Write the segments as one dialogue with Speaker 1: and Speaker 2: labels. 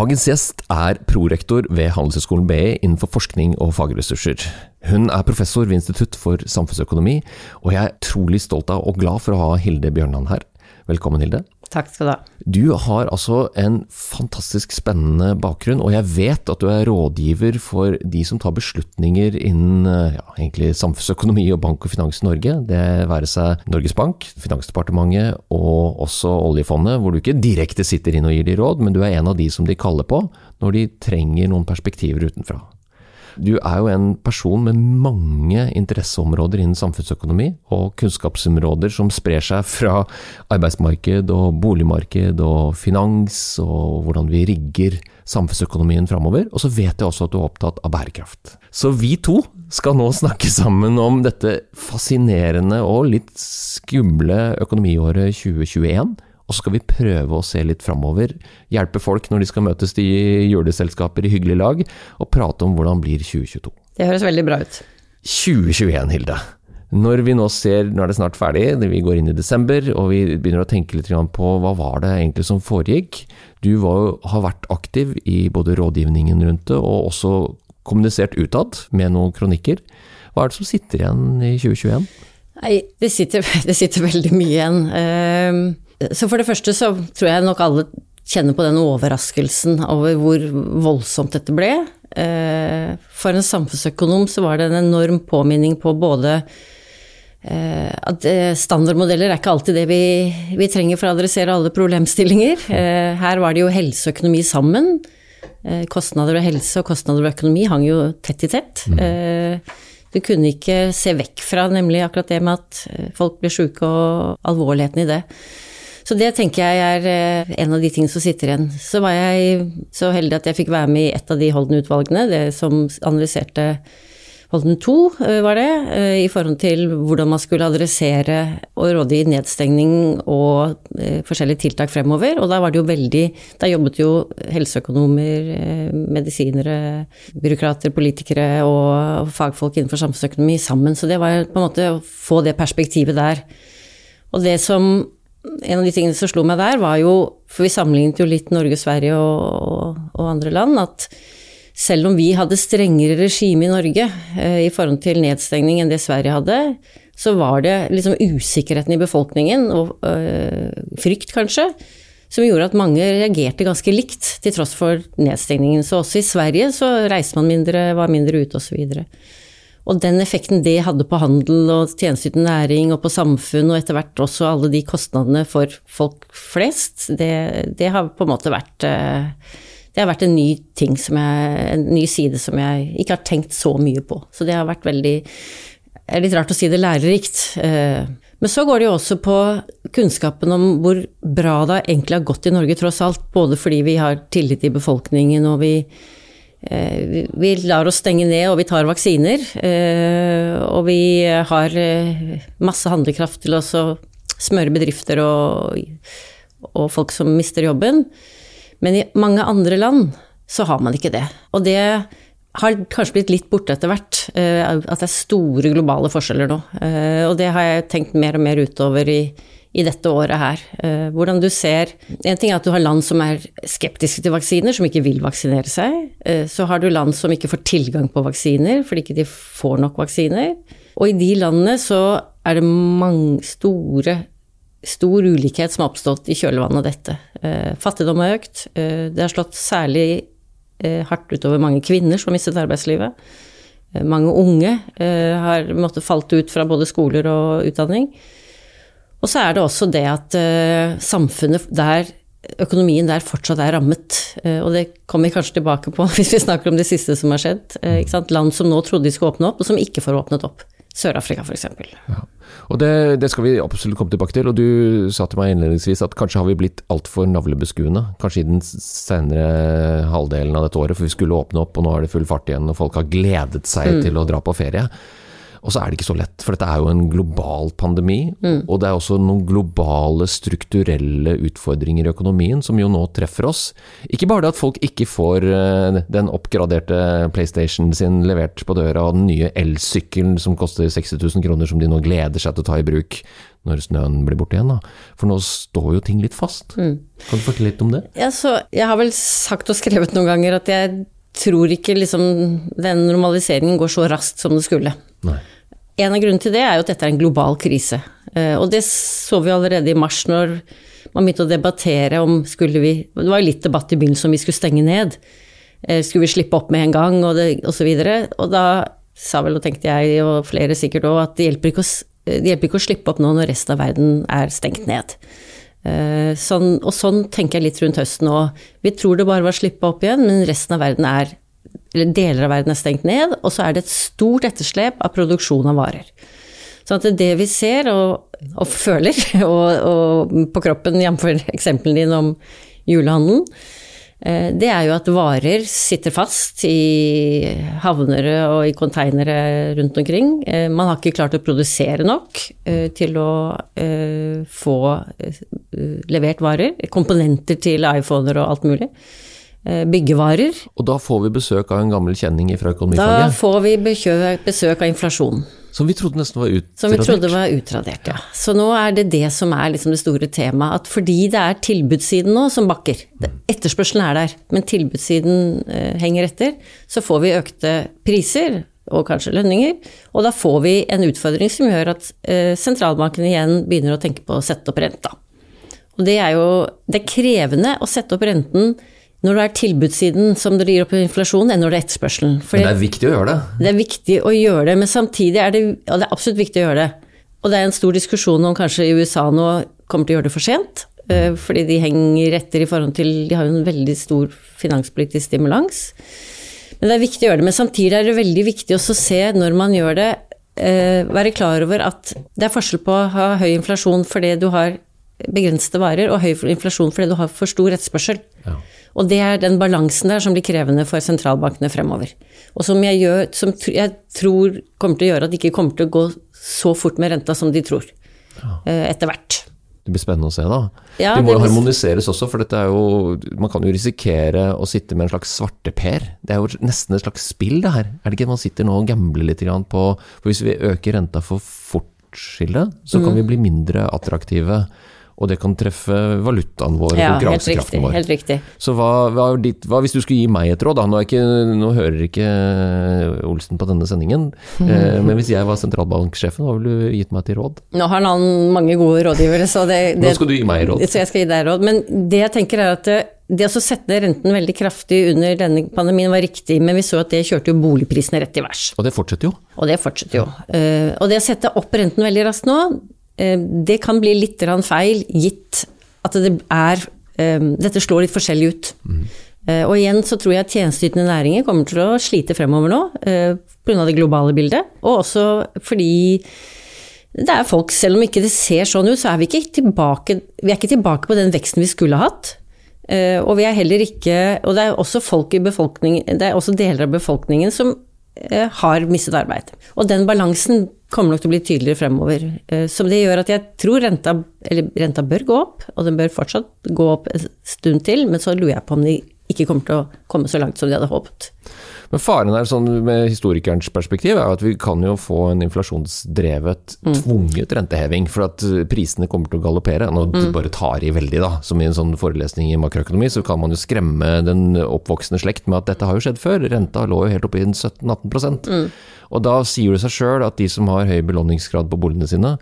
Speaker 1: Dagens gjest er prorektor ved Handelshøyskolen BI innenfor forskning og fagressurser. Hun er professor ved Institutt for samfunnsøkonomi, og jeg er trolig stolt av og glad for å ha Hilde Bjørnland her. Velkommen, Hilde.
Speaker 2: Takk skal du ha.
Speaker 1: Du har altså en fantastisk spennende bakgrunn, og jeg vet at du er rådgiver for de som tar beslutninger innen ja, egentlig samfunnsøkonomi og bank og finans i Norge. Det være seg Norges Bank, Finansdepartementet og også oljefondet, hvor du ikke direkte sitter inn og gir de råd, men du er en av de som de kaller på når de trenger noen perspektiver utenfra. Du er jo en person med mange interesseområder innen samfunnsøkonomi, og kunnskapsområder som sprer seg fra arbeidsmarked og boligmarked og finans, og hvordan vi rigger samfunnsøkonomien framover. Og så vet jeg også at du er opptatt av bærekraft. Så vi to skal nå snakke sammen om dette fascinerende og litt skumle økonomiåret 2021. Og så skal vi prøve å se litt framover, hjelpe folk når de skal møtes i juleselskaper i hyggelig lag, og prate om hvordan blir 2022.
Speaker 2: Det høres veldig bra ut.
Speaker 1: 2021, Hilde. Når vi nå ser, nå er det snart ferdig, vi går inn i desember, og vi begynner å tenke litt på hva var det egentlig som foregikk. Du var, har vært aktiv i både rådgivningen rundt det, og også kommunisert utad med noen kronikker. Hva er det som sitter igjen i 2021?
Speaker 2: Nei, det sitter, det sitter veldig mye igjen. Uh, så for det første så tror jeg nok alle kjenner på den overraskelsen over hvor voldsomt dette ble. Eh, for en samfunnsøkonom så var det en enorm påminning på både eh, at eh, standardmodeller er ikke alltid det vi, vi trenger for å adressere alle problemstillinger. Her var det jo helse og økonomi sammen. Kostnader ved helse og kostnader ved økonomi hang jo tett i tett. Mm. Du kunne ikke se vekk fra nemlig akkurat det med at folk ble sjuke og alvorligheten i det. Så det tenker jeg er eh, en av de tingene som sitter igjen. Så var jeg så heldig at jeg fikk være med i et av de Holden-utvalgene, det som analyserte Holden 2, eh, var det, eh, i forhold til hvordan man skulle adressere og råde i nedstengning og forskjellige tiltak fremover. Og da var det jo veldig Da jobbet jo helseøkonomer, medisinere, byråkrater, politikere og fagfolk innenfor samfunnsøkonomi sammen. Så det var på en måte å få det perspektivet der. Og det som en av de tingene som slo meg der, var jo For vi sammenlignet jo litt Norge, Sverige og, og, andre land. At selv om vi hadde strengere regime i Norge eh, i forhold til nedstengning enn det Sverige hadde, så var det liksom usikkerheten i befolkningen, og øh, frykt kanskje, som gjorde at mange reagerte ganske likt, til tross for nedstengningen. Så også i Sverige så reiste man mindre, var mindre ute osv. Og, så og den effekten det hadde på handel og tjenesteytende næring og på samfunn, og etter hvert også alle de kostnadene for folk flest, det, det har på en måte vært eh, det har vært en ny ting som jeg, en ny side som jeg ikke har tenkt så mye på. Så det har vært veldig Det er litt rart å si det lærerikt. Eh, men så går det jo også på kunnskapen om hvor bra det egentlig har gått i Norge, tross alt. Både fordi vi har tillit i befolkningen, og vi, vi lar oss stenge ned, og vi tar vaksiner. Eh, og vi har eh, masse handlekraft til å smøre bedrifter og, og, folk som mister jobben. Men i mange andre land så har man ikke det. Og det har kanskje blitt litt borte etter hvert. At det er store globale forskjeller nå. Og det har jeg tenkt mer og mer utover i i dette året her. Eh, hvordan du ser En ting er at du har land som er skeptiske til vaksiner, som ikke vil vaksinere seg. Eh, så har du land som ikke får tilgang på vaksiner fordi ikke de får nok vaksiner. Og i de landene så er det mange store stor ulikhet som har oppstått i kjølvannet av dette. Eh, fattigdom har økt. Det har slått særlig hardt utover mange kvinner som har mistet arbeidslivet. Mange unge har måttet falt ut fra både skoler og utdanning. Og så er det også det at uh, samfunnet der, økonomien der fortsatt er rammet. Uh, og det kommer vi kanskje tilbake på hvis vi snakker om det siste som har skjedd. Uh, Land som nå trodde de skulle åpne opp, og som ikke får åpnet opp. Sør-Afrika f.eks. Ja.
Speaker 1: Og det, det, skal vi absolutt komme tilbake til. Og du sa til meg innledningsvis at kanskje har vi blitt altfor navlebeskuende. Kanskje i den senere halvdelen av dette året, for vi skulle åpne opp, og nå er det full fart igjen, og folk har gledet seg mm. til å dra på ferie. Og så er det ikke så lett, for dette er jo en global pandemi. Og det er også noen globale strukturelle utfordringer i økonomien som jo nå treffer oss. Ikke bare det at folk ikke får eh, den oppgraderte PlayStation sin levert på døra, og den nye elsykkelen som koster 60 000 kroner, som de nå gleder seg til å ta i bruk når snøen blir borte igjen. Da. For nå står jo ting litt fast. Kan du fortelle litt om det?
Speaker 2: Ja, så jeg har vel sagt og skrevet noen ganger at jeg tror ikke liksom den normaliseringen går så raskt som det skulle.
Speaker 1: Nei.
Speaker 2: En av grunnene til det er jo at dette er en global krise. Eh, Og det så vi allerede i mars når man begynte å debattere om skulle vi Det var jo litt debatt i begynnelsen om vi skulle stenge ned. Eh, Skulle vi slippe opp med en gang, og, det, og så videre. Og da sa vel, og tenkte jeg, og flere sikkert òg, at det hjelper, å, det hjelper ikke å slippe opp nå når resten av verden er stengt ned. Eh, Sånn, og sånn tenker jeg litt rundt høsten òg. Vi tror det bare var å slippe opp igjen, men resten av verden er deler av verden er stengt ned, og så er det et stort etterslep av produksjon av varer. Så det, vi ser og, og føler, og, og på kroppen, jf. eksemplene dine om julehandelen, eh, det er jo at varer sitter fast i havner og i konteinere rundt omkring. Eh, Man har ikke klart å produsere nok eh, til å få levert varer. Komponenter til iPhoner og alt mulig. Eh, Byggevarer.
Speaker 1: Og da får vi besøk av en gammel kjenning fra
Speaker 2: Da får vi besøk, av inflasjon,
Speaker 1: som vi trodde nesten var utradert.
Speaker 2: som vi trodde var utradert. Ja. Så nå er det det som er liksom det store temaet, at fordi det er tilbudssiden nå som bakker, etterspørselen er der, men tilbudssiden eh, henger etter, så får vi økte priser og kanskje lønninger, og da får vi en utfordring som gjør at eh, sentralbanken igjen begynner å tenke på å sette opp renta. Og det er jo det er krevende å sette opp renten når det er tilbudssiden som driver opp inflasjon, enn når det er etterspørselen. Fordi
Speaker 1: Men det er viktig å gjøre det.
Speaker 2: det er viktig å gjøre det, men samtidig er det, ja, det er absolutt viktig å gjøre det. Og det er en stor diskusjon om kanskje i USA nå kommer til å gjøre det for sent. eh, Fordi de henger etter i forhold til De har jo en veldig stor finanspolitisk stimulans. Men det er viktig å gjøre det. Men samtidig er det veldig viktig også å se når man gjør det, eh, være klar over at det er forskjell på å ha høy inflasjon fordi du har begrensede varer, og høy inflasjon fordi du har for stor etterspørsel.
Speaker 1: Ja.
Speaker 2: Og det er den balansen der som blir krevende for sentralbankene fremover. Og som jeg, gjør, som jeg tror kommer til å gjøre at det ikke kommer til å gå så fort med renta som de tror. Ja. Etter hvert.
Speaker 1: Det blir spennende å se, da.
Speaker 2: Ja,
Speaker 1: de må jo harmoniseres også, for dette er jo Man kan jo risikere å sitte med en slags svarteper. Det er jo nesten et slags spill, det her. Er det ikke man sitter nå og gambler litt på For hvis vi øker renta for fort, Skille, så
Speaker 2: Mm.
Speaker 1: kan vi bli mindre attraktive. Og det kan treffe valutaen vår
Speaker 2: Ja, helt
Speaker 1: konkurransekraften vår.
Speaker 2: Helt riktig.
Speaker 1: Så hva, hva, ditt, hva hvis du skulle gi meg et råd, da? Nå, ikke, nå hører ikke Olsen på denne sendingen, eh, men hvis jeg var sentralbanksjefen, hva ville du gitt meg til råd?
Speaker 2: Nå har han mange gode rådgivere, så det,
Speaker 1: Nå skal du gi meg råd.
Speaker 2: Så jeg skal gi deg råd. Men det jeg tenker er at det, det å sette renten veldig kraftig under denne pandemien var riktig, men vi så at det kjørte jo boligprisene rett i værs.
Speaker 1: Og det fortsetter jo.
Speaker 2: Og det fortsetter jo. Eh, og det å sette opp renten veldig raskt nå, eh, det kan bli litt feil, gitt at det er eh, Dette slår litt forskjellig ut. Mm. og igjen så tror jeg tjenesteytende næringer kommer til å slite fremover nå, eh, pga. det globale bildet. Og også fordi det er folk, selv om ikke det ser sånn ut, så er vi ikke tilbake, vi er ikke tilbake på den veksten vi skulle hatt. Eh, og vi er heller ikke Og det er også folk i befolkningen Det er også deler av befolkningen som eh, har mistet arbeid. Og den balansen kommer nok til å bli tydeligere fremover. Eh, som det gjør at jeg tror renta, eller renta bør gå opp, og den bør fortsatt gå opp en stund til, men så lurer jeg på om de ikke kommer til å komme så langt som de hadde håpet.
Speaker 1: Men faren her, sånn med historikerens perspektiv, er at vi kan jo få en inflasjonsdrevet, tvunget renteheving. For at eh, prisene kommer til å galoppere. Nå bare tar i veldig, da. Som i en sånn forelesning i makroøkonomi, så kan man jo skremme den oppvoksende slekt med at dette har jo skjedd før. Renta lå jo helt oppe i 17-18 mm. Og da sier det seg sjøl at de som har høy belåningsgrad på boligene sine,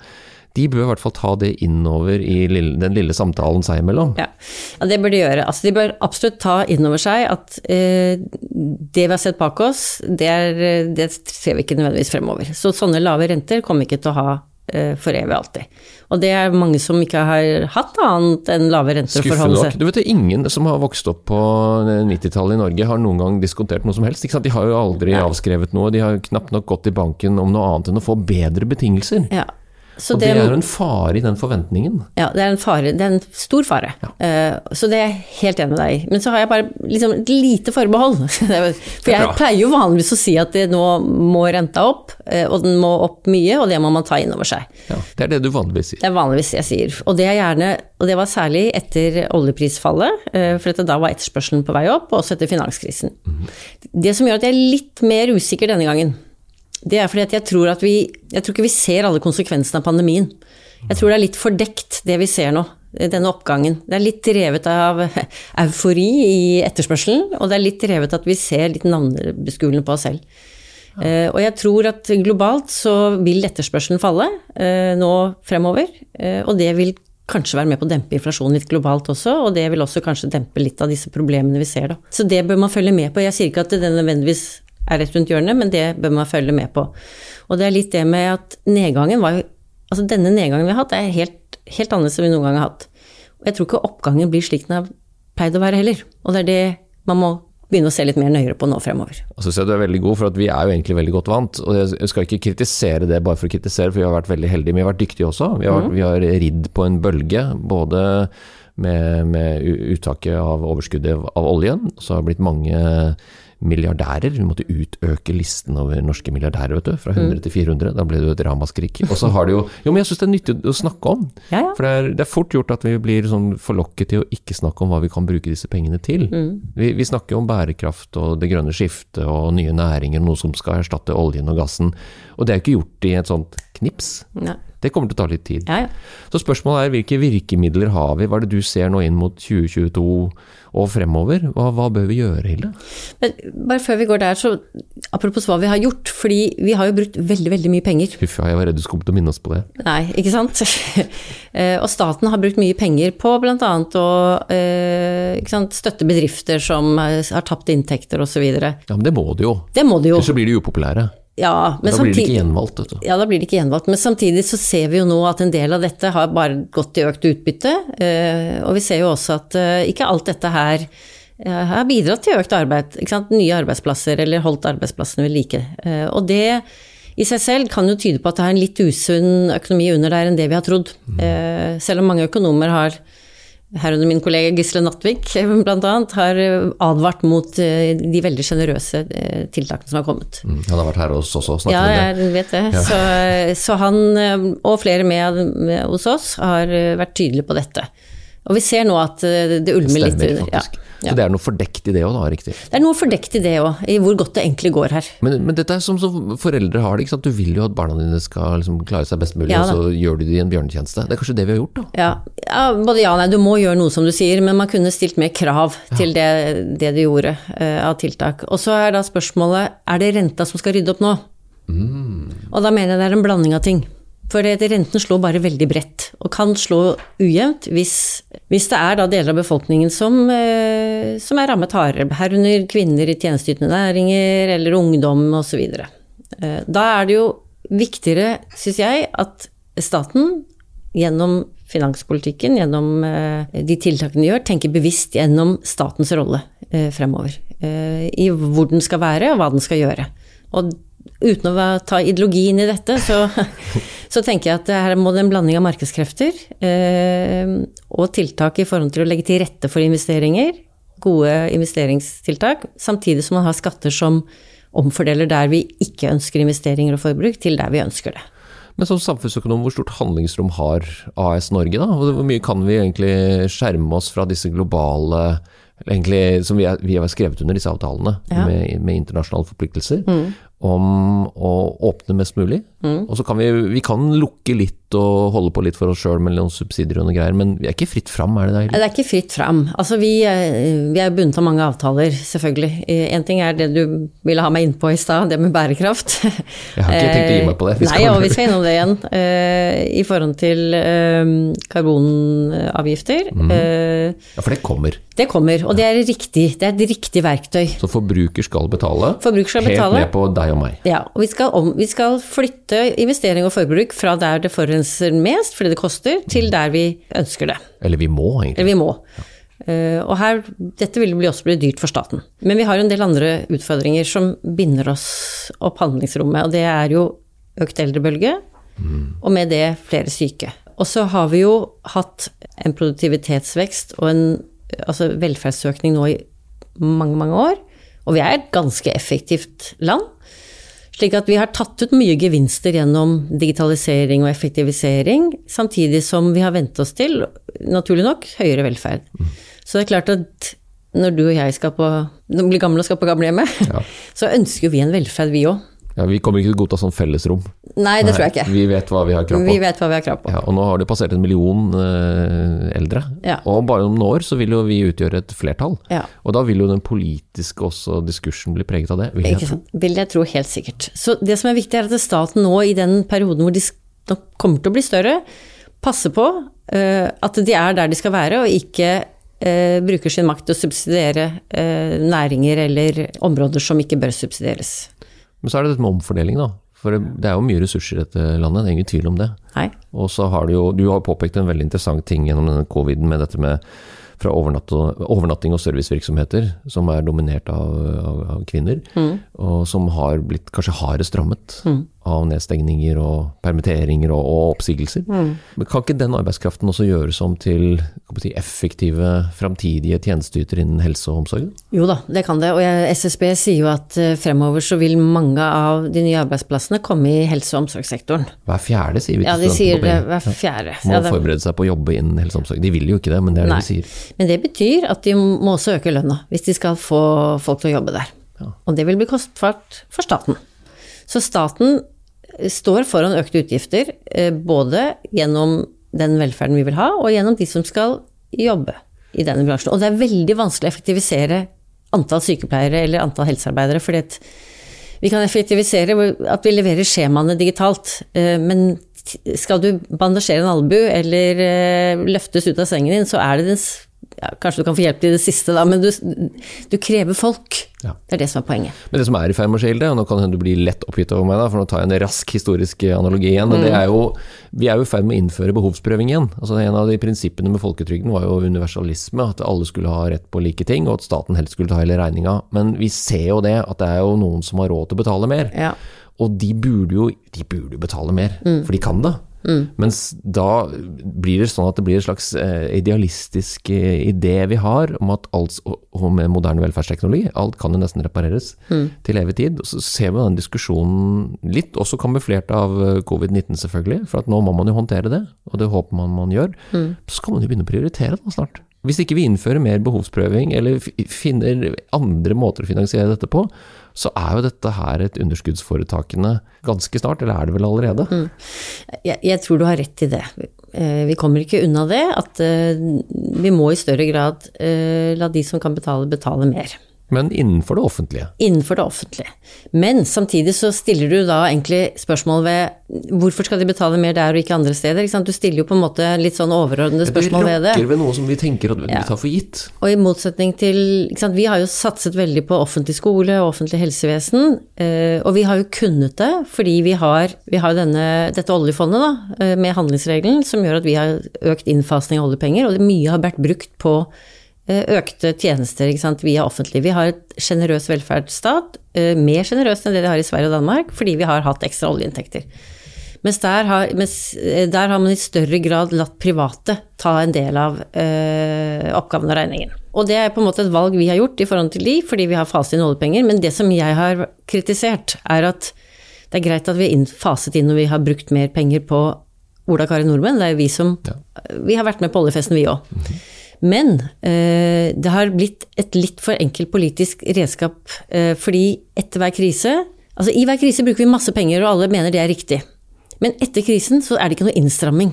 Speaker 1: de bør i hvert fall ta det innover i lille, den lille samtalen seg imellom.
Speaker 2: Ja. ja, det bør de gjøre. Altså, de bør absolutt ta innover seg at eh, det vi har sett bak oss, det, er, det ser vi ikke nødvendigvis fremover. Så sånne lave renter kommer vi ikke til å ha eh, for evig alltid. Og det er mange som ikke har hatt annet enn lave renter å forholde
Speaker 1: seg
Speaker 2: seg
Speaker 1: Du vet, det Ingen som har vokst opp på 90-tallet i Norge har noen gang diskontert noe som helst. De har jo aldri avskrevet noe. De har knapt nok gått i banken om noe annet enn å få bedre betingelser.
Speaker 2: ja. Så
Speaker 1: og det, er jo en fare i den forventningen.
Speaker 2: Ja, det er en fare. Det er en stor fare. Ja. Uh, så det er jeg helt enig med deg i. Men så har jeg bare liksom et lite forbehold. For jeg pleier jo vanligvis å si at det nå må renta opp, uh, og den må opp mye, og det må man ta inn over seg.
Speaker 1: Ja, Det er det du vanligvis sier.
Speaker 2: Det er vanligvis jeg sier. Og det er gjerne, og det var særlig etter oljeprisfallet, uh, for da var etterspørselen på vei opp, og også etter finanskrisen. Mm. Det som gjør at jeg er litt mer usikker denne gangen, det er fordi at jeg tror at vi Jeg tror ikke vi ser alle konsekvensene av pandemien. Jeg tror det er litt fordekt, det vi ser nå. Denne oppgangen. Det er litt drevet av eufori i etterspørselen, og det er litt drevet at vi ser litt navnebeskuende på oss selv. Uh, og jeg tror at globalt så vil etterspørselen falle uh, nå fremover, uh, og det vil kanskje være med på å dempe inflasjonen litt globalt også, og det vil også kanskje dempe litt av disse problemene vi ser da. Så det bør man følge med på. Jeg sier ikke at det nødvendigvis er rett rundt hjørnet, men det bør man følge med på. Og det er litt det med at nedgangen var jo Altså denne nedgangen vi har hatt, er helt, helt annerledes enn vi noen gang har hatt. Og jeg tror ikke oppgangen blir slik den har pleid å være heller. Og det er det man må begynne å se litt mer nøyere på nå fremover.
Speaker 1: Jeg syns du er veldig god, for vi er jo egentlig veldig godt vant. og Jeg skal ikke kritisere det bare for å kritisere, for vi har vært veldig heldige. Men vi har vært dyktige også. Vi har, mm. vi har ridd på en bølge. både med, med uttaket av overskuddet av oljen. Så har det blitt mange milliardærer. Vi måtte utøke listen over norske milliardærer, vet du. Fra 100 mm. til 400. Da ble det jo et ramaskrik. Og så har det jo Jo, men jeg syns det er nyttig å snakke om. Ja, ja. For det er, det er, fort gjort at vi blir sånn forlokket til å ikke snakke om hva vi kan bruke disse pengene til. Mm. Vi, vi, snakker jo om bærekraft og det grønne skiftet og nye næringer, noe som skal erstatte oljen og gassen. Og det er jo ikke gjort i et sånt knips. Nei. Det kommer til å ta litt tid. Ja, ja. Så spørsmålet er hvilke virkemidler har vi? Hva er det du ser nå inn mot 2022 og fremover? Hva, hva bør vi gjøre, Hilde?
Speaker 2: Men bare før vi går der, så apropos hva vi har gjort. Fordi vi har jo brukt veldig, veldig mye penger.
Speaker 1: Huff, jeg var redd du skulle til å minne oss på det.
Speaker 2: Nei, ikke sant. Eh, og staten har brukt mye penger på bl.a. å eh, sant, støtte bedrifter som har tapt inntekter osv. Ja,
Speaker 1: men det må de jo.
Speaker 2: Det må de jo.
Speaker 1: Ellers så blir de upopulære.
Speaker 2: Ja,
Speaker 1: men da blir det ikke gjenvalgt, vet du.
Speaker 2: Ja, da blir det ikke gjenvalgt. Men samtidig så ser vi jo nå at en del av dette har bare gått til økt utbytte. Eh, og vi ser jo også at eh, ikke alt dette her eh, har bidratt til økt arbeid. Nye arbeidsplasser, eller holdt arbeidsplassene ved like. Og det i seg selv kan jo tyde på at det er en litt usunn økonomi under der enn det vi har trodd. Mm. Selv om mange økonomer har herunder min kollega Gisle Nattvik bl.a., har advart mot eh, de veldig sjenerøse eh, tiltakene som har kommet.
Speaker 1: Mm, han har vært her hos oss og snakket
Speaker 2: ja, jeg vet det. Ja. Så, så, han, eh, og flere med, med, hos oss, har vært tydelige på dette. Og vi ser nå at det ulmer litt.
Speaker 1: Stemmer, faktisk. Ja. Så det er noe fordekt i det òg, da? riktig?
Speaker 2: Det er noe fordekt i det òg, i hvor godt det egentlig går her.
Speaker 1: Men, men dette er som, som foreldre har det, ikke sant. Du vil jo at barna dine skal liksom klare seg best mulig, ja, og så gjør du de en bjørnetjeneste. Det er kanskje det vi har gjort, da?
Speaker 2: Ja, ja både ja og nei. Du må gjøre noe som du sier, men man kunne stilt mer krav til det, det du gjorde uh, av tiltak. Og så er da spørsmålet, er det renta som skal rydde opp nå? Mm. Og da mener jeg det er en blanding av ting. For renten slår bare veldig bredt, og kan slå ujevnt hvis, hvis det er deler av befolkningen som, eh, som er rammet hardere, herunder kvinner i tjenesteytende næringer eller ungdom osv. Eh, da er det jo viktigere, syns jeg, at staten gjennom finanspolitikken, gjennom eh, de tiltakene de gjør, tenker bevisst gjennom statens rolle fremover. I hvor den skal være, og hva den skal gjøre. Og uten å ta ideologi inn i dette, så, så, tenker jeg at her må det en blanding av markedskrefter eh, og tiltak i forhold til å legge til rette for investeringer, gode investeringstiltak, samtidig som man har skatter som omfordeler der vi ikke ønsker investeringer og forbruk, til der vi ønsker det.
Speaker 1: Men som samfunnsøkonom, hvor stort handlingsrom har AS Norge, da? Hvor mye kan vi egentlig skjerme oss fra disse globale egentlig, som vi, har skrevet under disse avtalene ja. med, med, internasjonale forpliktelser, mm. Om å åpne mest mulig. Mm. Og så kan vi, vi kan lukke litt og holde på litt for oss sjøl med noen subsidier og noe greier, men vi er ikke fritt fram, er det det?
Speaker 2: Det er ikke fritt fram. Altså vi, vi er bundet av mange avtaler, selvfølgelig. En ting er det du ville ha meg innpå i stad, det med bærekraft.
Speaker 1: Jeg har ikke tenkt å gi meg på det.
Speaker 2: Vi Nei, og vi skal innom det igjen. Eh, I forhold til eh, karbonavgifter.
Speaker 1: Mm. Ja, for det kommer.
Speaker 2: Det kommer, og det er riktig. Det er et riktig verktøy.
Speaker 1: Så forbruker skal betale?
Speaker 2: Forbruker skal betale.
Speaker 1: Helt ned på deg og meg.
Speaker 2: Ja, og vi skal, om, vi skal flytte investering og forbruk fra der det forurenser mest, fordi det koster, til der vi ønsker det.
Speaker 1: Eller vi må, egentlig.
Speaker 2: Eller vi må. Ja. Uh, og her, dette vil også bli dyrt for staten. Men vi har en del andre utfordringer som binder oss opp handlingsrommet, og det er jo økt eldrebølge. og med det flere syke. Og så har vi jo hatt en produktivitetsvekst og en altså velferdsøkning nå i mange, mange år. Og vi er et ganske effektivt land. Slik at vi har tatt ut mye gevinster gjennom digitalisering og effektivisering, samtidig som vi har vent oss til, naturlig nok, høyere velferd. Så det er klart at når du og jeg skal på, blir gamle og skal på gamlehjemmet,
Speaker 1: Ja.
Speaker 2: så ønsker vi en velferd, vi òg.
Speaker 1: Ja, vi kommer ikke til å godta sånn fellesrom.
Speaker 2: Nei, det tror jeg ikke.
Speaker 1: Vi vet hva vi har krav på.
Speaker 2: Vi vet hva vi har krav på.
Speaker 1: Ja, og nå har det passert en million eh, eldre.
Speaker 2: Ja.
Speaker 1: Og bare om noen år så vil jo vi utgjøre et flertall.
Speaker 2: Ja.
Speaker 1: Og da vil jo den politiske også diskursen bli preget av det. Vil jeg
Speaker 2: Ikke sant? Vil jeg tro helt sikkert. Så det som er viktig, er at staten nå i den perioden hvor de nok kommer til å bli større, passer på uh, at de er der de skal være, og ikke eh, bruker sin makt til å subsidiere eh, næringer eller områder som ikke bør subsidieres.
Speaker 1: Men så er det dette med omfordeling, da. For det er jo mye ressurser i dette landet, det er ingen tvil om det.
Speaker 2: Nei.
Speaker 1: Og så har du jo, du har påpekt en veldig interessant ting gjennom denne coviden med dette med fra overnatting og servicevirksomheter, som er dominert av, av, av kvinner, og som har blitt kanskje hardest rammet av nedstengninger og permitteringer og, og oppsigelser. Men kan ikke den arbeidskraften også gjøres om til si, effektive framtidige tjenesteytere innen helse og omsorg?
Speaker 2: Jo da, det kan det. Og SSB sier jo at eh, fremover så vil mange av de nye arbeidsplassene komme i helse- og omsorgssektoren.
Speaker 1: Hver fjerde, sier vi
Speaker 2: Ja, de sier det hver fjerde.
Speaker 1: Må
Speaker 2: Ja, det-
Speaker 1: forberede seg på å jobbe innen helse og omsorg. De vil jo ikke det, men det er det
Speaker 2: Nei.
Speaker 1: de sier.
Speaker 2: Men det betyr at de må også øke lønna, hvis de skal få folk til å jobbe der. Og det vil bli kostbart for staten. Så staten står foran økte utgifter, eh, både gjennom den velferden vi vil ha, og gjennom de som skal jobbe i denne bransjen. Og det er veldig vanskelig å effektivisere antall sykepleiere eller antall helsearbeidere, fordi vi kan effektivisere at vi leverer skjemaene digitalt, eh, men skal du bandasjere en albu eller eh, løftes ut av sengen din, så er det den ja, Kanskje du kan få hjelp til det siste, da, men du, du krever folk.
Speaker 1: Ja.
Speaker 2: Det er det som er poenget.
Speaker 1: Men det som er i ferd med å skje, og nå kan hende du blir lett oppgitt over meg, da, for nå tar jeg en rask historisk analogi igjen. mm. det er jo, Vi er jo i ferd med å innføre behovsprøving igjen. Altså En av de prinsippene med folketrygden var jo universalisme, at alle skulle ha rett på like ting, og at staten helst skulle ta hele regninga. Men vi ser jo det, at det er jo noen som har råd til å betale mer.
Speaker 2: Ja.
Speaker 1: Og de burde jo de burde betale mer, for de kan det. Mens da blir det sånn at det blir en slags eh, idealistisk eh, idé vi har om at alt, og med moderne velferdsteknologi, alt kan jo nesten repareres til evig tid. Så ser vi den diskusjonen litt, også kamuflert av eh, covid-19 selvfølgelig, for at nå må man jo håndtere det, og det håper man man gjør. Så kan man jo begynne å prioritere det snart. Hvis ikke vi innfører mer behovsprøving, eller finner andre måter å finansiere dette på, så er jo dette her et underskuddsforetakene ganske snart, eller er det vel allerede?
Speaker 2: Jeg, jeg tror du har rett i det. Eh, Vi kommer ikke unna det, at eh, vi må i større grad eh, la de som kan betale, betale mer.
Speaker 1: Men innenfor det offentlige.
Speaker 2: Innenfor det offentlige. Men samtidig så stiller du da egentlig spørsmål ved hvorfor skal de betale mer der og ikke andre steder? Ikke? Du stiller jo på en måte litt sånn overordnede spørsmål ved det.
Speaker 1: rokker ved noe som vi tenker at vi
Speaker 2: Ja.
Speaker 1: tar for gitt.
Speaker 2: Og i motsetning til Vi har jo satset veldig på offentlig skole og offentlig helsevesen. eh, Og vi har jo kunnet det fordi vi har, vi har denne, dette oljefondet da, eh, med handlingsregelen som gjør at vi har økt innfasning av oljepenger, og det mye har vært brukt på økte tjenester ikke sant, via offentlig. Vi har et sjenerøs velferdsstat, eh, mer sjenerøst enn det de har i Sverige og Danmark, fordi vi har hatt ekstra oljeinntekter. Mens der har, mens eh, der har man i større grad latt private ta en del av eh, oppgaven og regningen. Og det er på en måte et valg vi har gjort i forhold til de, fordi vi har faset inn oljepenger. Men det som jeg har kritisert, er at det er greit at vi har faset inn når vi har brukt mer penger på Ola Kari Nordmenn. Det er jo vi som Vi har vært med på oljefesten, vi òg. Men eh, det har blitt et litt for enkelt politisk redskap, eh, fordi etter hver krise Altså i hver krise bruker vi masse penger, og alle mener det er riktig. Men etter krisen så er det ikke noe innstramming.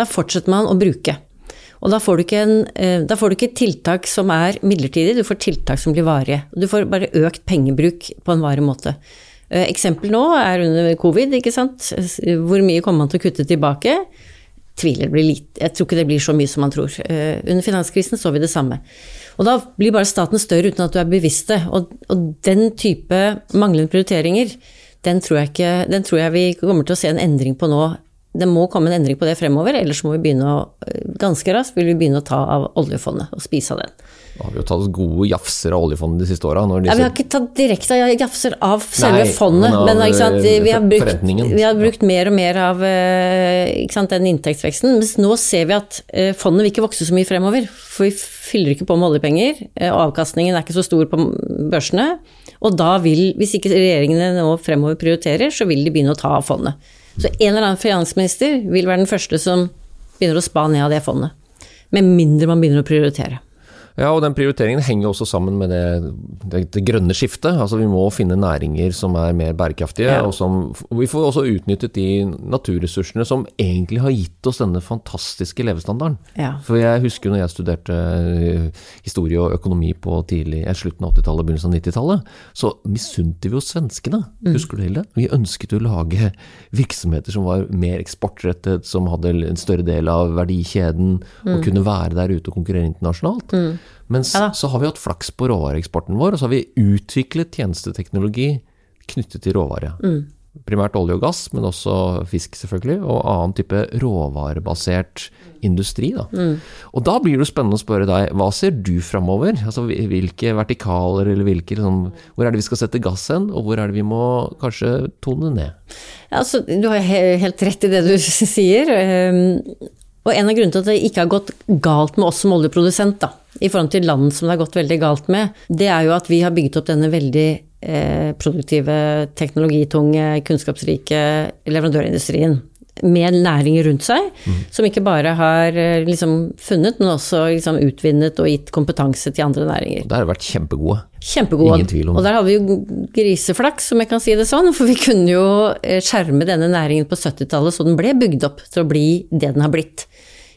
Speaker 2: Da fortsetter man å bruke. Og da får, en, eh, da får du ikke tiltak som er midlertidig, du får tiltak som blir varige. Du får bare økt pengebruk på en varig måte. Eksempel nå er under covid, ikke sant. Hvor mye kommer man til å kutte tilbake? Tviler blir litt Jeg tror ikke det blir så mye som man tror. Eh, Under finanskrisen så vi det samme. Og da blir bare staten større uten at du er bevisst det. Og, og den type manglende prioriteringer, den tror, jeg ikke, den tror jeg vi kommer til å se en endring på nå. Det må komme en endring på det fremover, ellers må vi begynne å eh, ganske raskt vil vi begynne å ta av oljefondet og spise av den.
Speaker 1: Har vi jo tatt gode jafser av oljefondet de siste åra.
Speaker 2: Ja, vi har ikke tatt direkte jafser av selve
Speaker 1: Nei,
Speaker 2: fondet,
Speaker 1: men av,
Speaker 2: men sant? Vi, har
Speaker 1: eh,
Speaker 2: brukt, vi har brukt mer og mer av eh, sant, den inntektsveksten. Mens nå ser vi at eh, fondet vil ikke vokse så mye fremover. For vi fyller ikke på med oljepenger, eh, og avkastningen er ikke så stor på børsene. Og da vil, hvis ikke regjeringene nå fremover prioriterer, så vil de begynne å ta av fondet. Så en eller annen finansminister vil være den første som begynner å spa ned av det fondet. Med mindre man begynner å prioritere.
Speaker 1: Ja, og den prioriteringen henger også sammen med det, det, det grønne skiftet. Altså Vi må finne næringer som er mer bærekraftige.
Speaker 2: Ja.
Speaker 1: og som, Vi får også utnyttet de naturressursene som egentlig har gitt oss denne fantastiske levestandarden.
Speaker 2: Ja.
Speaker 1: For jeg husker når jeg studerte eh, historie og økonomi på tidlig, eh, slutten av 80-tallet, begynnelsen av 90-tallet, så misunte vi jo svenskene. Husker du Hilde? Vi ønsket å lage virksomheter som var mer eksportrettet, som hadde en større del av verdikjeden, og kunne være der ute og konkurrere internasjonalt. Mens
Speaker 2: Ja
Speaker 1: så har vi hatt flaks på råvareeksporten vår, og så har vi utviklet tjenesteteknologi knyttet til råvare. Primært olje og gass, men også fisk selvfølgelig, og annen type råvarebasert industri. Da. Og da blir det spennende å spørre deg, hva ser du framover? Altså, hvilke vertikaler, eller hvilke, liksom, hvor er det vi skal sette gass hen, og hvor er det vi må kanskje tone ned?
Speaker 2: Ja, Altså, du har helt rett i det du sier. Og en av grunnene til at det ikke har gått galt med oss som oljeprodusent, da, i forhold til land som det har gått veldig galt med, det er jo at vi har bygget opp denne veldig eh, produktive, teknologitunge, kunnskapsrike leverandørindustrien. Med næringer rundt seg, som ikke bare har eh, liksom funnet, men også liksom utvinnet og gitt kompetanse til andre næringer.
Speaker 1: Der har vært kjempegode.
Speaker 2: Kjempegod.
Speaker 1: Ingen tvil om det.
Speaker 2: Og der hadde vi jo griseflaks, om jeg kan si det sånn. For vi kunne jo eh, skjerme denne næringen på 70-tallet så den ble bygd opp til å bli det den har blitt.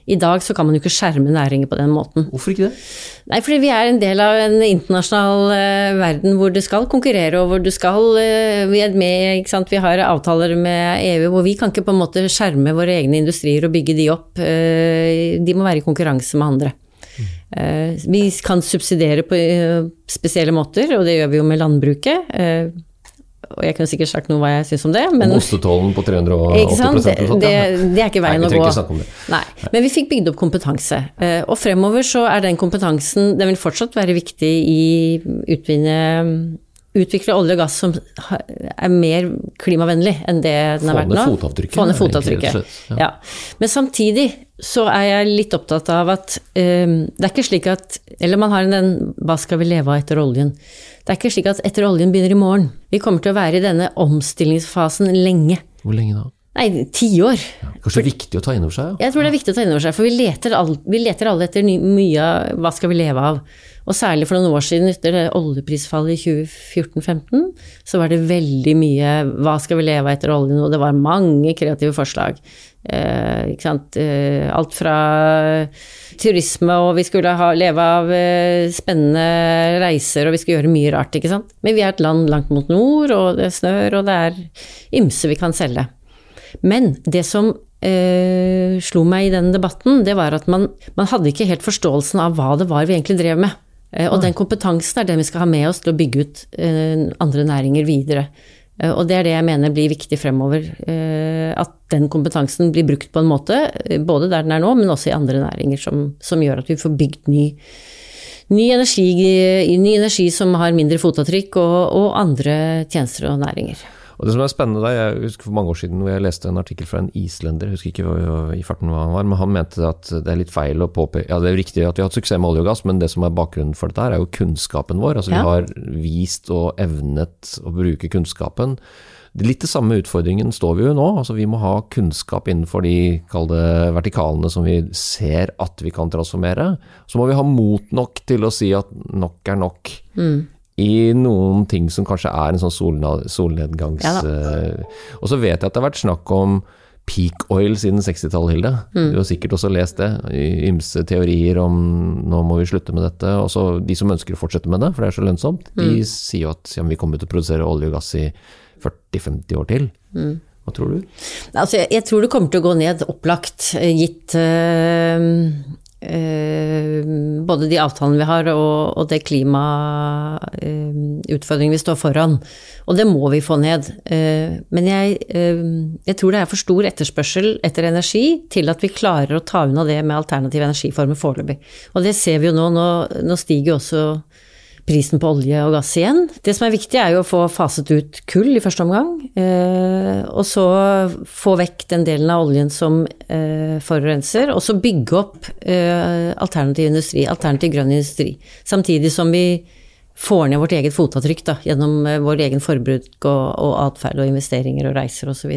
Speaker 2: I dag så kan man jo ikke skjerme næringer på den måten.
Speaker 1: Hvorfor ikke det?
Speaker 2: Nei, fordi vi er en del av en internasjonal uh, verden hvor du skal konkurrere, og hvor du skal uh, Vi er med, ikke sant. Vi har avtaler med EU hvor vi kan ikke på en måte skjerme våre egne industrier og bygge de opp. Uh, de må være i konkurranse med andre. Eh, vi kan subsidiere på spesielle måter, og det gjør vi jo med landbruket. Og jeg kunne sikkert sagt noe hva jeg syns om det, men
Speaker 1: Om ostetollen på 380
Speaker 2: ikke sant? Det,
Speaker 1: og sånt,
Speaker 2: det,
Speaker 1: ja.
Speaker 2: det er ikke veien
Speaker 1: Nei,
Speaker 2: å gå.
Speaker 1: det.
Speaker 2: Nei, men vi fikk bygd opp kompetanse. Eh, Og fremover så er den kompetansen Den vil fortsatt være viktig i utvinne Utvikle olje og gass som er mer klimavennlig enn det den har vært nå. Få ned fotavtrykket.
Speaker 1: ja.
Speaker 2: Ja. Men samtidig så er jeg litt opptatt av at um, det er ikke slik at Eller man har den Hva skal vi leve av etter oljen? Det er ikke slik at etter oljen begynner i morgen. Vi kommer til å være i denne omstillingsfasen lenge.
Speaker 1: Hvor lenge da?
Speaker 2: Nei, tiår.
Speaker 1: Kanskje viktig å ta inn over seg? Ja.
Speaker 2: Jeg tror det er viktig å ta inn over seg, for vi leter, all, vi leter alle etter ny, mye av hva skal vi leve av. Og særlig for noen år siden, etter det oljeprisfallet i 2014-2015, så var det veldig mye hva skal vi leve av etter oljen, og det var mange kreative forslag. Eh? Eh, alt fra turisme, og vi skulle ha, leve av eh, spennende reiser, og vi skulle gjøre mye rart, ikke sant. Men vi er et land langt mot nord, og det snør, og det er ymse vi kan selge. Men det som eh, slo meg i den debatten, det var at man, man hadde ikke helt forståelsen av hva det var vi egentlig drev med. Eh, og den kompetansen er den vi skal ha med oss til å bygge ut eh, andre næringer videre. Eh, og det er det jeg mener blir viktig fremover. At den kompetansen blir brukt på en måte, både der den er nå, men også i andre næringer, som, som gjør at vi får bygd ny, ny, energi, ny energi som har mindre fotavtrykk, og, og andre tjenester og næringer.
Speaker 1: Og det som er spennende der, Jeg husker for mange år siden hvor jeg leste en artikkel fra en islender, jeg husker ikke hva- i farten hva han var, men han mente at det er litt feil å påpeke Ja, det er riktig at vi har hatt suksess med olje og gass, men det som er bakgrunnen for dette her, er jo kunnskapen vår. Altså. Vi har vist og evnet å bruke kunnskapen. Litt det samme utfordringen står vi jo nå. altså Vi må ha kunnskap innenfor de kalde vertikalene som vi ser at vi kan transformere. Så må vi ha mot nok til å si at nok er nok. I noen ting som kanskje er en sånn solnedgangs...
Speaker 2: Ja
Speaker 1: uh, og så vet jeg at det har vært snakk om peak oil siden 60-tallet, Hilde. Du har sikkert også lest det. Ymse teorier om nå må vi slutte med dette. Og så de som ønsker å fortsette med det, for det er så lønnsomt, de sier jo at ja, vi kommer til å produsere olje og gass i 40-50 år til. Hva tror du?
Speaker 2: Altså, jeg, jeg tror det kommer til å gå ned, opplagt, eh, gitt, eh, både de avtalene vi har og, og det klimautfordringen vi står foran. Og det må vi få ned. Eh, men jeg, eh, jeg, tror det er for stor etterspørsel etter energi til at vi klarer å ta unna det med alternative energiformer foreløpig. Og det ser vi jo nå. Nå, nå stiger også prisen på olje og gass igjen. Det som er viktig, er jo å få faset ut kull i første omgang. Eh, og så få vekk den delen av oljen som eh, forurenser. Og så bygge opp eh, alternativ industri, alternativ grønn industri. Samtidig som vi får ned vårt eget fotavtrykk da, gjennom vår egen forbruk og, og atferd og investeringer og reiser osv.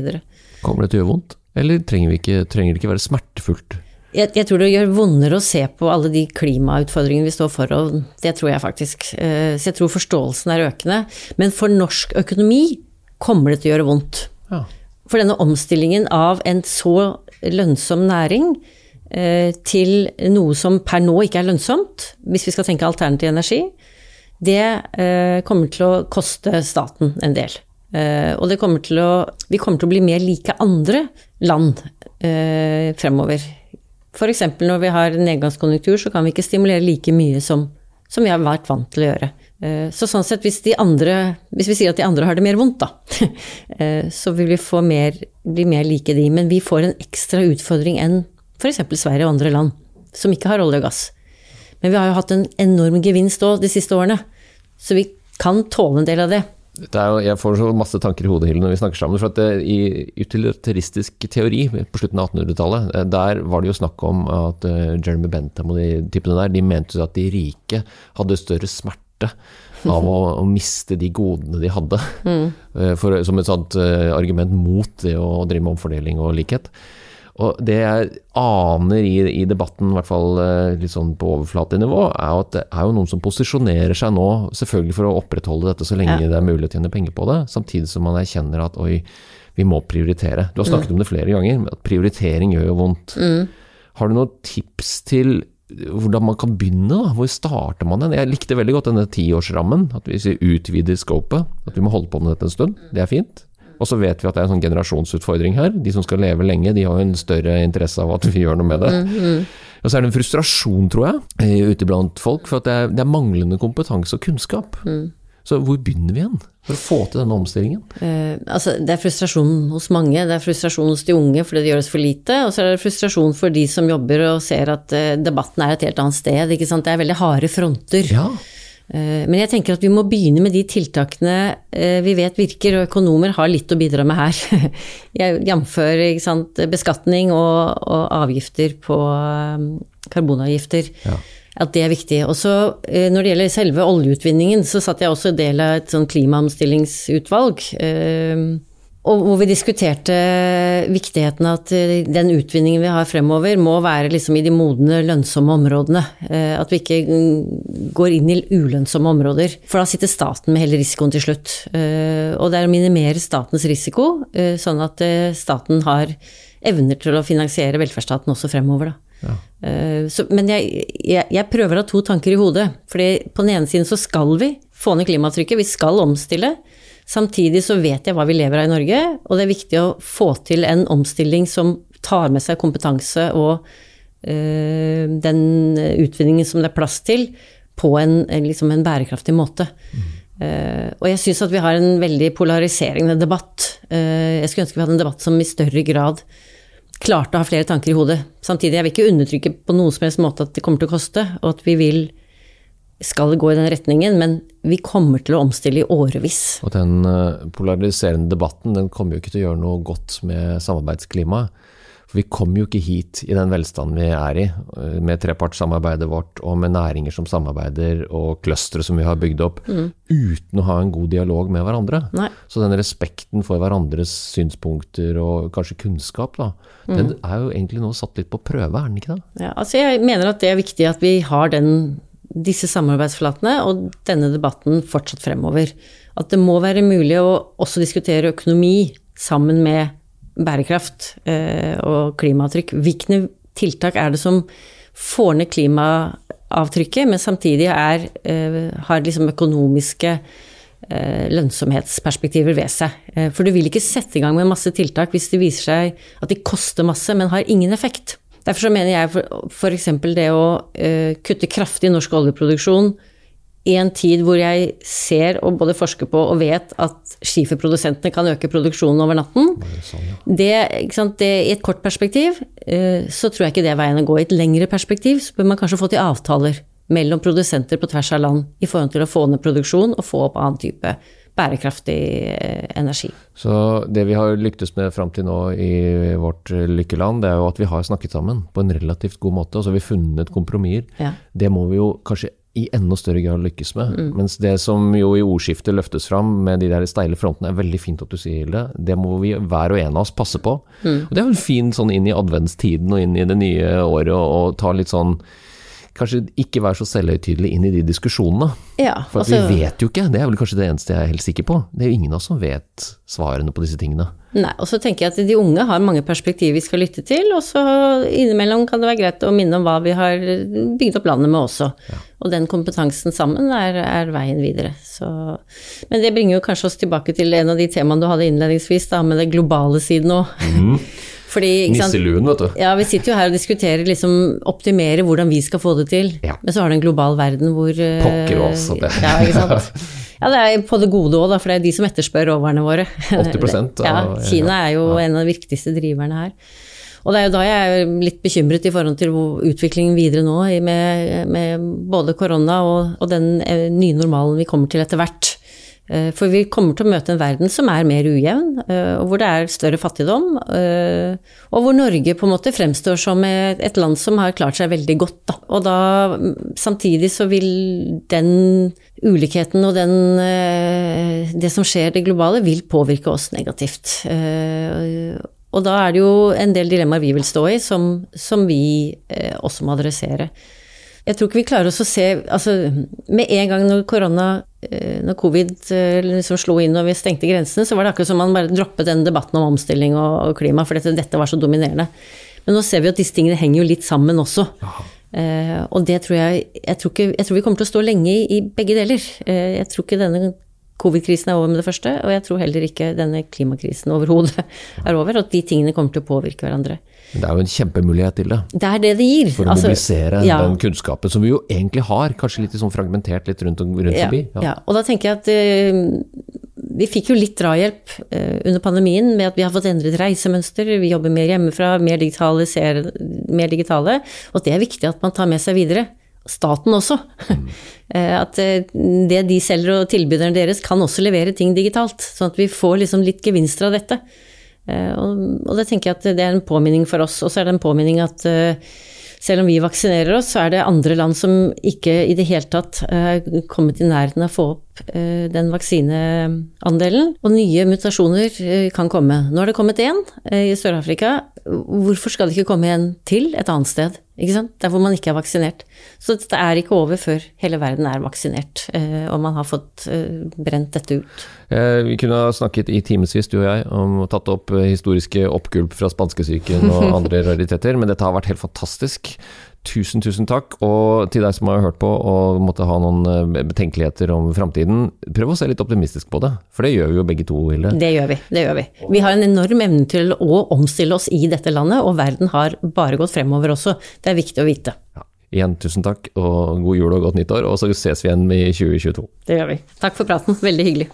Speaker 1: Kommer det til å gjøre vondt, eller trenger, ikke, trenger det ikke være smertefullt?
Speaker 2: Jeg, jeg, tror det gjør vondere å se på alle de klimautfordringene vi står for, og det tror jeg faktisk. Eh, så jeg tror forståelsen er økende. Men for norsk økonomi kommer det til å gjøre vondt. Ja. For denne omstillingen av en så lønnsom næring eh, til noe som per nå ikke er lønnsomt, hvis vi skal tenke alternativ energi, det eh, kommer til å koste staten en del. Og kommer å, vi kommer til å bli mer like andre land fremover F.eks. når vi har nedgangskonjunktur, så kan vi ikke stimulere like mye som, som vi har vært vant til å gjøre. Eh, så sånn sett, hvis, andre, hvis vi sier at de andre har det mer vondt, da, eh, så vil vi mer, bli mer like de. Men vi får en ekstra utfordring enn f.eks. Sverige og andre land som ikke har olje og gass. Men vi har jo hatt en enorm gevinst òg de siste årene, så vi kan tåle en del av det.
Speaker 1: Jo, jeg får så masse tanker i hodet Hilde, når vi snakker sammen. for at det, I utilitaristisk teori på slutten av 1800-tallet, eh, der var det jo snakk om at uh, Jeremy Bentham og de typene der, de mente at de rike hadde større smerte av å, å miste de godene de hadde. Mm. For, som et sånt argument mot det å drive med omfordeling og likhet. Og det jeg aner i, i debatten, i hvert fall eh, litt sånn på overflatenivå, er at det er jo noen som posisjonerer seg nå, selvfølgelig for å opprettholde dette så lenge ja. det er mulig å tjene penger på det, samtidig som man erkjenner at oi, vi må prioritere. Du har snakket mm. om det flere ganger, at prioritering gjør jo vondt. Mm. Har du noen tips til hvordan man kan begynne? da? Hvor starter man den? Jeg likte veldig godt denne tiårsrammen, at vi utvider scopet. At vi må holde på med dette en stund. Det er fint. Og så vet vi at det er en sånn generasjonsutfordring her. De som skal leve lenge, de har jo en større interesse av at vi gjør noe med det. Mm, mm. Og så er det en frustrasjon, tror jeg, ute blant folk, for at det er, det er manglende kompetanse og kunnskap. Mm. Så hvor begynner vi igjen for å få til denne omstillingen?
Speaker 2: Eh, altså, det er frustrasjon hos mange. Det er frustrasjon hos de unge fordi det gjøres for lite. Og så er det frustrasjon for de som jobber og ser at eh, debatten er et helt annet sted. Det er veldig harde fronter. Ja. Eh, men jeg tenker at vi må begynne med de tiltakene eh, vi vet virker, og økonomer har litt å bidra med her. Jf. beskatning og, og, avgifter på um, karbonavgifter. Ja. At det er viktig. Og så eh, når det gjelder selve oljeutvinningen, så satt jeg også del av et sånn klimaomstillingsutvalg og hvor vi diskuterte viktigheten av at eh, den utvinningen vi har fremover, må være liksom i de modne, lønnsomme områdene. Eh, at vi ikke går inn i ulønnsomme områder. For da sitter staten med hele risikoen til slutt. Eh, og det er å minimere statens risiko, sånn at staten har evner til å finansiere velferdsstaten også fremover. Ja. Så, men jeg, jeg, jeg, prøver å ha to tanker i hodet. fordi på den ene siden så skal vi få ned klimatrykket, vi skal omstille. Samtidig så vet jeg hva vi lever av i Norge, og det er viktig å få til en omstilling som tar med seg kompetanse og øh, den utvinningen som det er plass til, på en, liksom en bærekraftig måte. Mm. Uh, og jeg syns at vi har en veldig polariserende debatt. Uh, jeg skulle ønske vi hadde en debatt som i større grad klarte å ha flere tanker i hodet. Samtidig, jeg vil ikke undertrykke på noen som helst måte at det kommer til å koste, og at vi vil skal gå i den retningen, men vi kommer til å omstille i årevis.
Speaker 1: Og den eh, polariserende debatten den kommer jo ikke til å gjøre noe godt med samarbeidsklimaet. For vi kommer jo ikke hit i den velstanden vi er i, eh, med trepartssamarbeidet vårt og med næringer som samarbeider og clustere som vi har bygd opp, mm. uten å ha en god dialog med hverandre. Nei. Så den respekten for hverandres synspunkter og kanskje kunnskap, da, mm. den er jo egentlig nå satt litt på prøve, er den ikke det?
Speaker 2: Ja, altså jeg mener at det er viktig at vi har den disse samarbeidsflatene og denne debatten fortsatt fremover. At det må være mulig å også diskutere økonomi sammen med bærekraft eh, og klimaavtrykk. Hvilke tiltak er det som får ned klimaavtrykket, men samtidig er, eh, har liksom økonomiske eh, lønnsomhetsperspektiver ved seg. For du vil ikke sette i gang med masse tiltak hvis det viser seg at de koster masse, men har ingen effekt. Derfor så mener jeg f.eks. det å uh, kutte kraftig i norsk oljeproduksjon i en tid hvor jeg ser og både forsker på og vet at skiferprodusentene kan øke produksjonen over natten. Det, det, det, I et kort perspektiv uh, så tror jeg ikke det er veien å gå. I et lengre perspektiv så bør man kanskje få til avtaler mellom produsenter på tvers av land i forhold til å få ned produksjon og få opp annen type bærekraftig eh, energi.
Speaker 1: Så det vi har lyktes med fram til nå i vårt lykkeland, det er jo at vi har snakket sammen på en relativt god måte. Altså vi har funnet kompromisser. Ja. Det må vi jo kanskje i enda større grad lykkes med. Mm. Mens det som jo i ordskiftet løftes fram med de der steile frontene, er veldig fint at du sier det. Det må vi hver og en av oss passe på. Mm. Og det er jo fint sånn inn i adventstiden og inn i det nye året og ta litt sånn kanskje ikke være så selvhøytidelig inn i de diskusjonene. Ja, For altså, vi vet jo ikke, det er vel kanskje det eneste jeg er helt sikker på. Det er jo ingen av oss som vet svarene på disse tingene.
Speaker 2: Nei, og så tenker jeg at de unge har mange perspektiver vi skal lytte til, og så innimellom kan det være greit å minne om hva vi har bygd opp landet med også. Ja. Og den kompetansen sammen er, er veien videre. Så, men det bringer jo kanskje oss tilbake til en av de temaene du hadde innledningsvis, da, med den globale siden òg. Mm.
Speaker 1: Fordi, Nisseluen, vet du.
Speaker 2: Ja, vi sitter jo her og diskuterer liksom optimere hvordan vi skal få det til. Ja. Men så har du en global verden hvor
Speaker 1: eh, Pokker også, det.
Speaker 2: Ja, ikke sant. Ja, det er på det gode òg, for det er de som etterspør råvarene våre.
Speaker 1: 80 av,
Speaker 2: Ja, Kina er jo en av de viktigste driverne her. Og det er jo da jeg er litt bekymret i forhold til utviklingen videre nå, med, med både korona og, og den eh, nye normalen vi kommer til etter hvert. Eh, for vi kommer til å møte en verden som er mer ujevn, eh, og hvor det er større fattigdom. Eh, og hvor Norge på en måte fremstår som et land som har klart seg veldig godt. Da. Og da samtidig så vil den ulikheten og den, det som skjer det globale, vil påvirke oss negativt. Og da er det jo en del dilemmaer vi vil stå i, som, som vi også må adressere. Jeg tror ikke vi klarer oss å se altså, Med en gang når korona, når covid eh, liksom slo inn og vi stengte grensene, så var det akkurat som man bare droppet den debatten om omstilling og klima, for dette, dette var så dominerende. Men nå ser vi at disse tingene henger jo litt sammen også. Eh, og det tror jeg jeg tror, ikke, jeg tror, vi kommer til å stå lenge i, i begge deler. Eh, jeg tror ikke denne covid-krisen er over med det første, og jeg tror heller ikke denne klimakrisen overhodet er over. Og at de tingene kommer til å påvirke hverandre.
Speaker 1: Det er jo en kjempemulighet til det.
Speaker 2: Det er det det gir.
Speaker 1: For å altså, mobilisere ja. den kunnskapen som vi jo egentlig har, kanskje litt sånn fragmentert litt rundt, rundt
Speaker 2: ja,
Speaker 1: forbi.
Speaker 2: Ja. ja. og da tenker jeg at uh, vi fikk jo litt drahjelp uh, under pandemien med at vi har fått endret reisemønster, vi jobber mer hjemmefra, mer, mer digitale, og det er viktig at man tar med seg videre. Staten også. Mm. at det de selger og tilbyderne deres kan også levere ting digitalt, sånn at vi får liksom litt gevinster av dette. Eh, og det tenker jeg at det er en påminning for oss. Og så er det en påminning at eh, selv om vi vaksinerer oss, så er det andre land som ikke i det hele tatt er kommet i nærheten av å få opp eh, den vaksineandelen. Og nye mutasjoner kan komme. Nå har det kommet én i Sør-Afrika. Hvorfor skal det ikke komme en til et annet sted? Der hvor man ikke er vaksinert. Så dette er ikke over før hele verden er vaksinert, eh, og man har fått eh, brent dette ut.
Speaker 1: Eh, vi kunne ha snakket i timevis, du og jeg, om å tatt opp historiske oppgulp fra spanskesyken og andre rariteter, men dette har vært helt fantastisk. Tusen, tusen takk. Og til deg som har hørt på og måtte ha noen eh, betenkeligheter om framtiden, prøv å se litt optimistisk på det. For det gjør vi jo begge to, Hilde.
Speaker 2: Det gjør vi. Det gjør vi. Vi har en enorm evne til å omstille oss i dette landet, og verden har bare gått fremover også. Det er viktig å vite.
Speaker 1: Ja. Igjen tusen takk, og god jul og godt nyttår. Og så ses vi igjen i 2022.
Speaker 2: Det gjør vi. Takk for praten. Veldig hyggelig.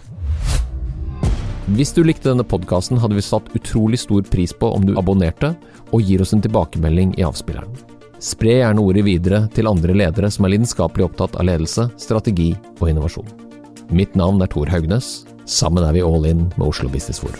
Speaker 1: Hvis du likte denne podkasten, hadde vi satt utrolig stor pris på om du abonnerte og gir oss en tilbakemelding i avspilleren. Spre gjerne ordet videre til andre ledere som er lidenskapelig opptatt av ledelse, strategi og innovasjon. Mitt navn er Tor Haugnes. Sammen er vi all in med Oslo Business Forum.